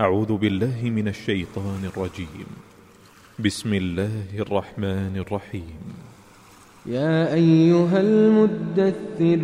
أعوذ بالله من الشيطان الرجيم. بسم الله الرحمن الرحيم. يا أيها المدثر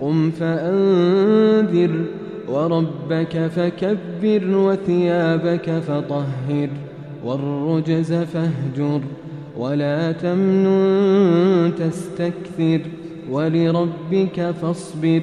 قم فأنذر وربك فكبر وثيابك فطهر والرجز فاهجر ولا تمنن تستكثر ولربك فاصبر.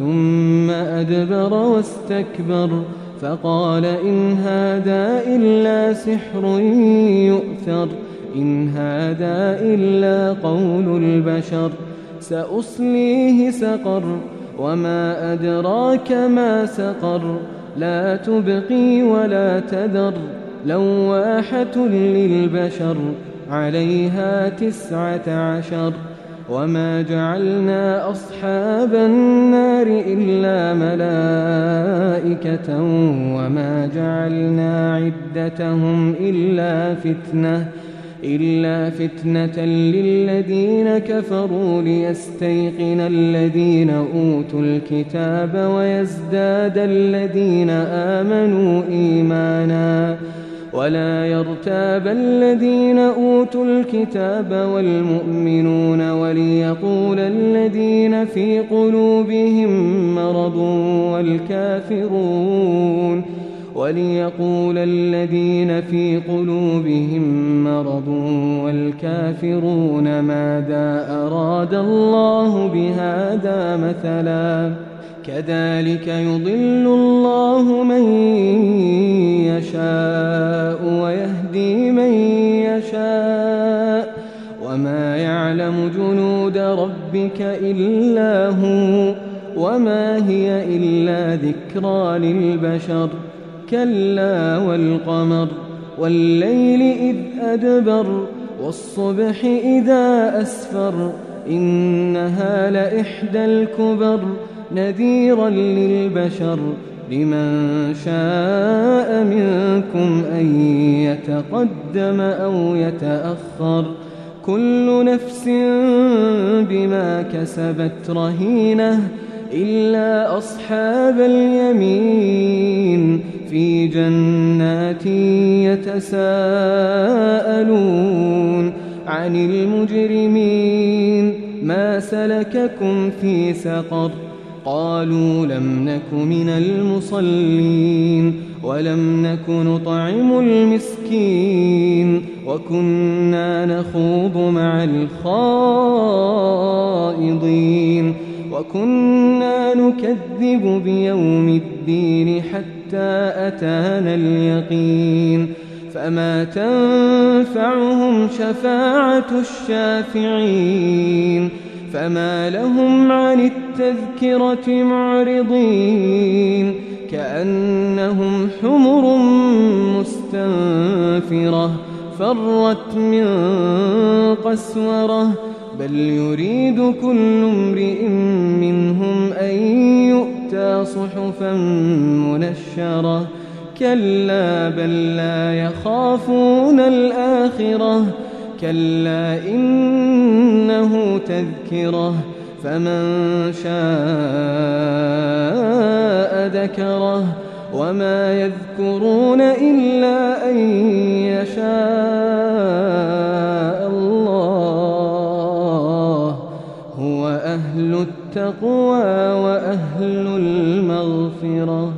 ثم أدبر واستكبر فقال إن هذا إلا سحر يؤثر إن هذا إلا قول البشر سأصليه سقر وما أدراك ما سقر لا تبقي ولا تذر لواحة للبشر عليها تسعة عشر وما جعلنا أصحاب النار إلا ملائكة وما جعلنا عدتهم إلا فتنة إلا فتنة للذين كفروا ليستيقن الذين أوتوا الكتاب ويزداد الذين آمنوا إيماناً. ولا يرتاب الذين أوتوا الكتاب والمؤمنون وليقول الذين في قلوبهم مرض والكافرون وليقول الذين في قلوبهم مرض والكافرون ماذا أراد الله بهذا مثلا كذلك يضل الله من يشاء ويهدي من يشاء وما يعلم جنود ربك إلا هو وما هي إلا ذكرى للبشر كلا والقمر والليل إذ أدبر والصبح إذا أسفر إنها لإحدى الكبر نذيرا للبشر لمن شاء منكم أن يتقدم أو يتأخر كل نفس بما كسبت رهينة إلا أصحاب اليمين في جنات يتساءلون عن المجرمين ما سلككم في سقر قالوا لم نك من المصلين ولم نك نطعم المسكين وكنا نخوض مع الخائضين وكنا نكذب بيوم الدين حتى أتانا اليقين فما تنفعهم شفاعة الشافعين فما لهم عن التذكرة معرضين كأنهم حمر مستنفرة فرت من قسورة بل يريد كل امرئ منهم أن يؤتى صحفا منشرة كلا بل لا يخافون الآخرة كلا إنه تذكرة فمن شاء ذكره وما يذكرون إلا أن يشاء الله. هو أهل التقوى وأهل المغفرة.